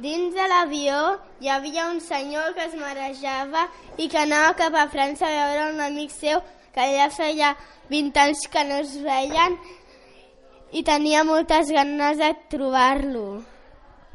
Dins de l'avió hi havia un senyor que es marejava i que anava cap a França a veure un amic seu que ja feia 20 anys que no es veien i tenia moltes ganes de trobar-lo.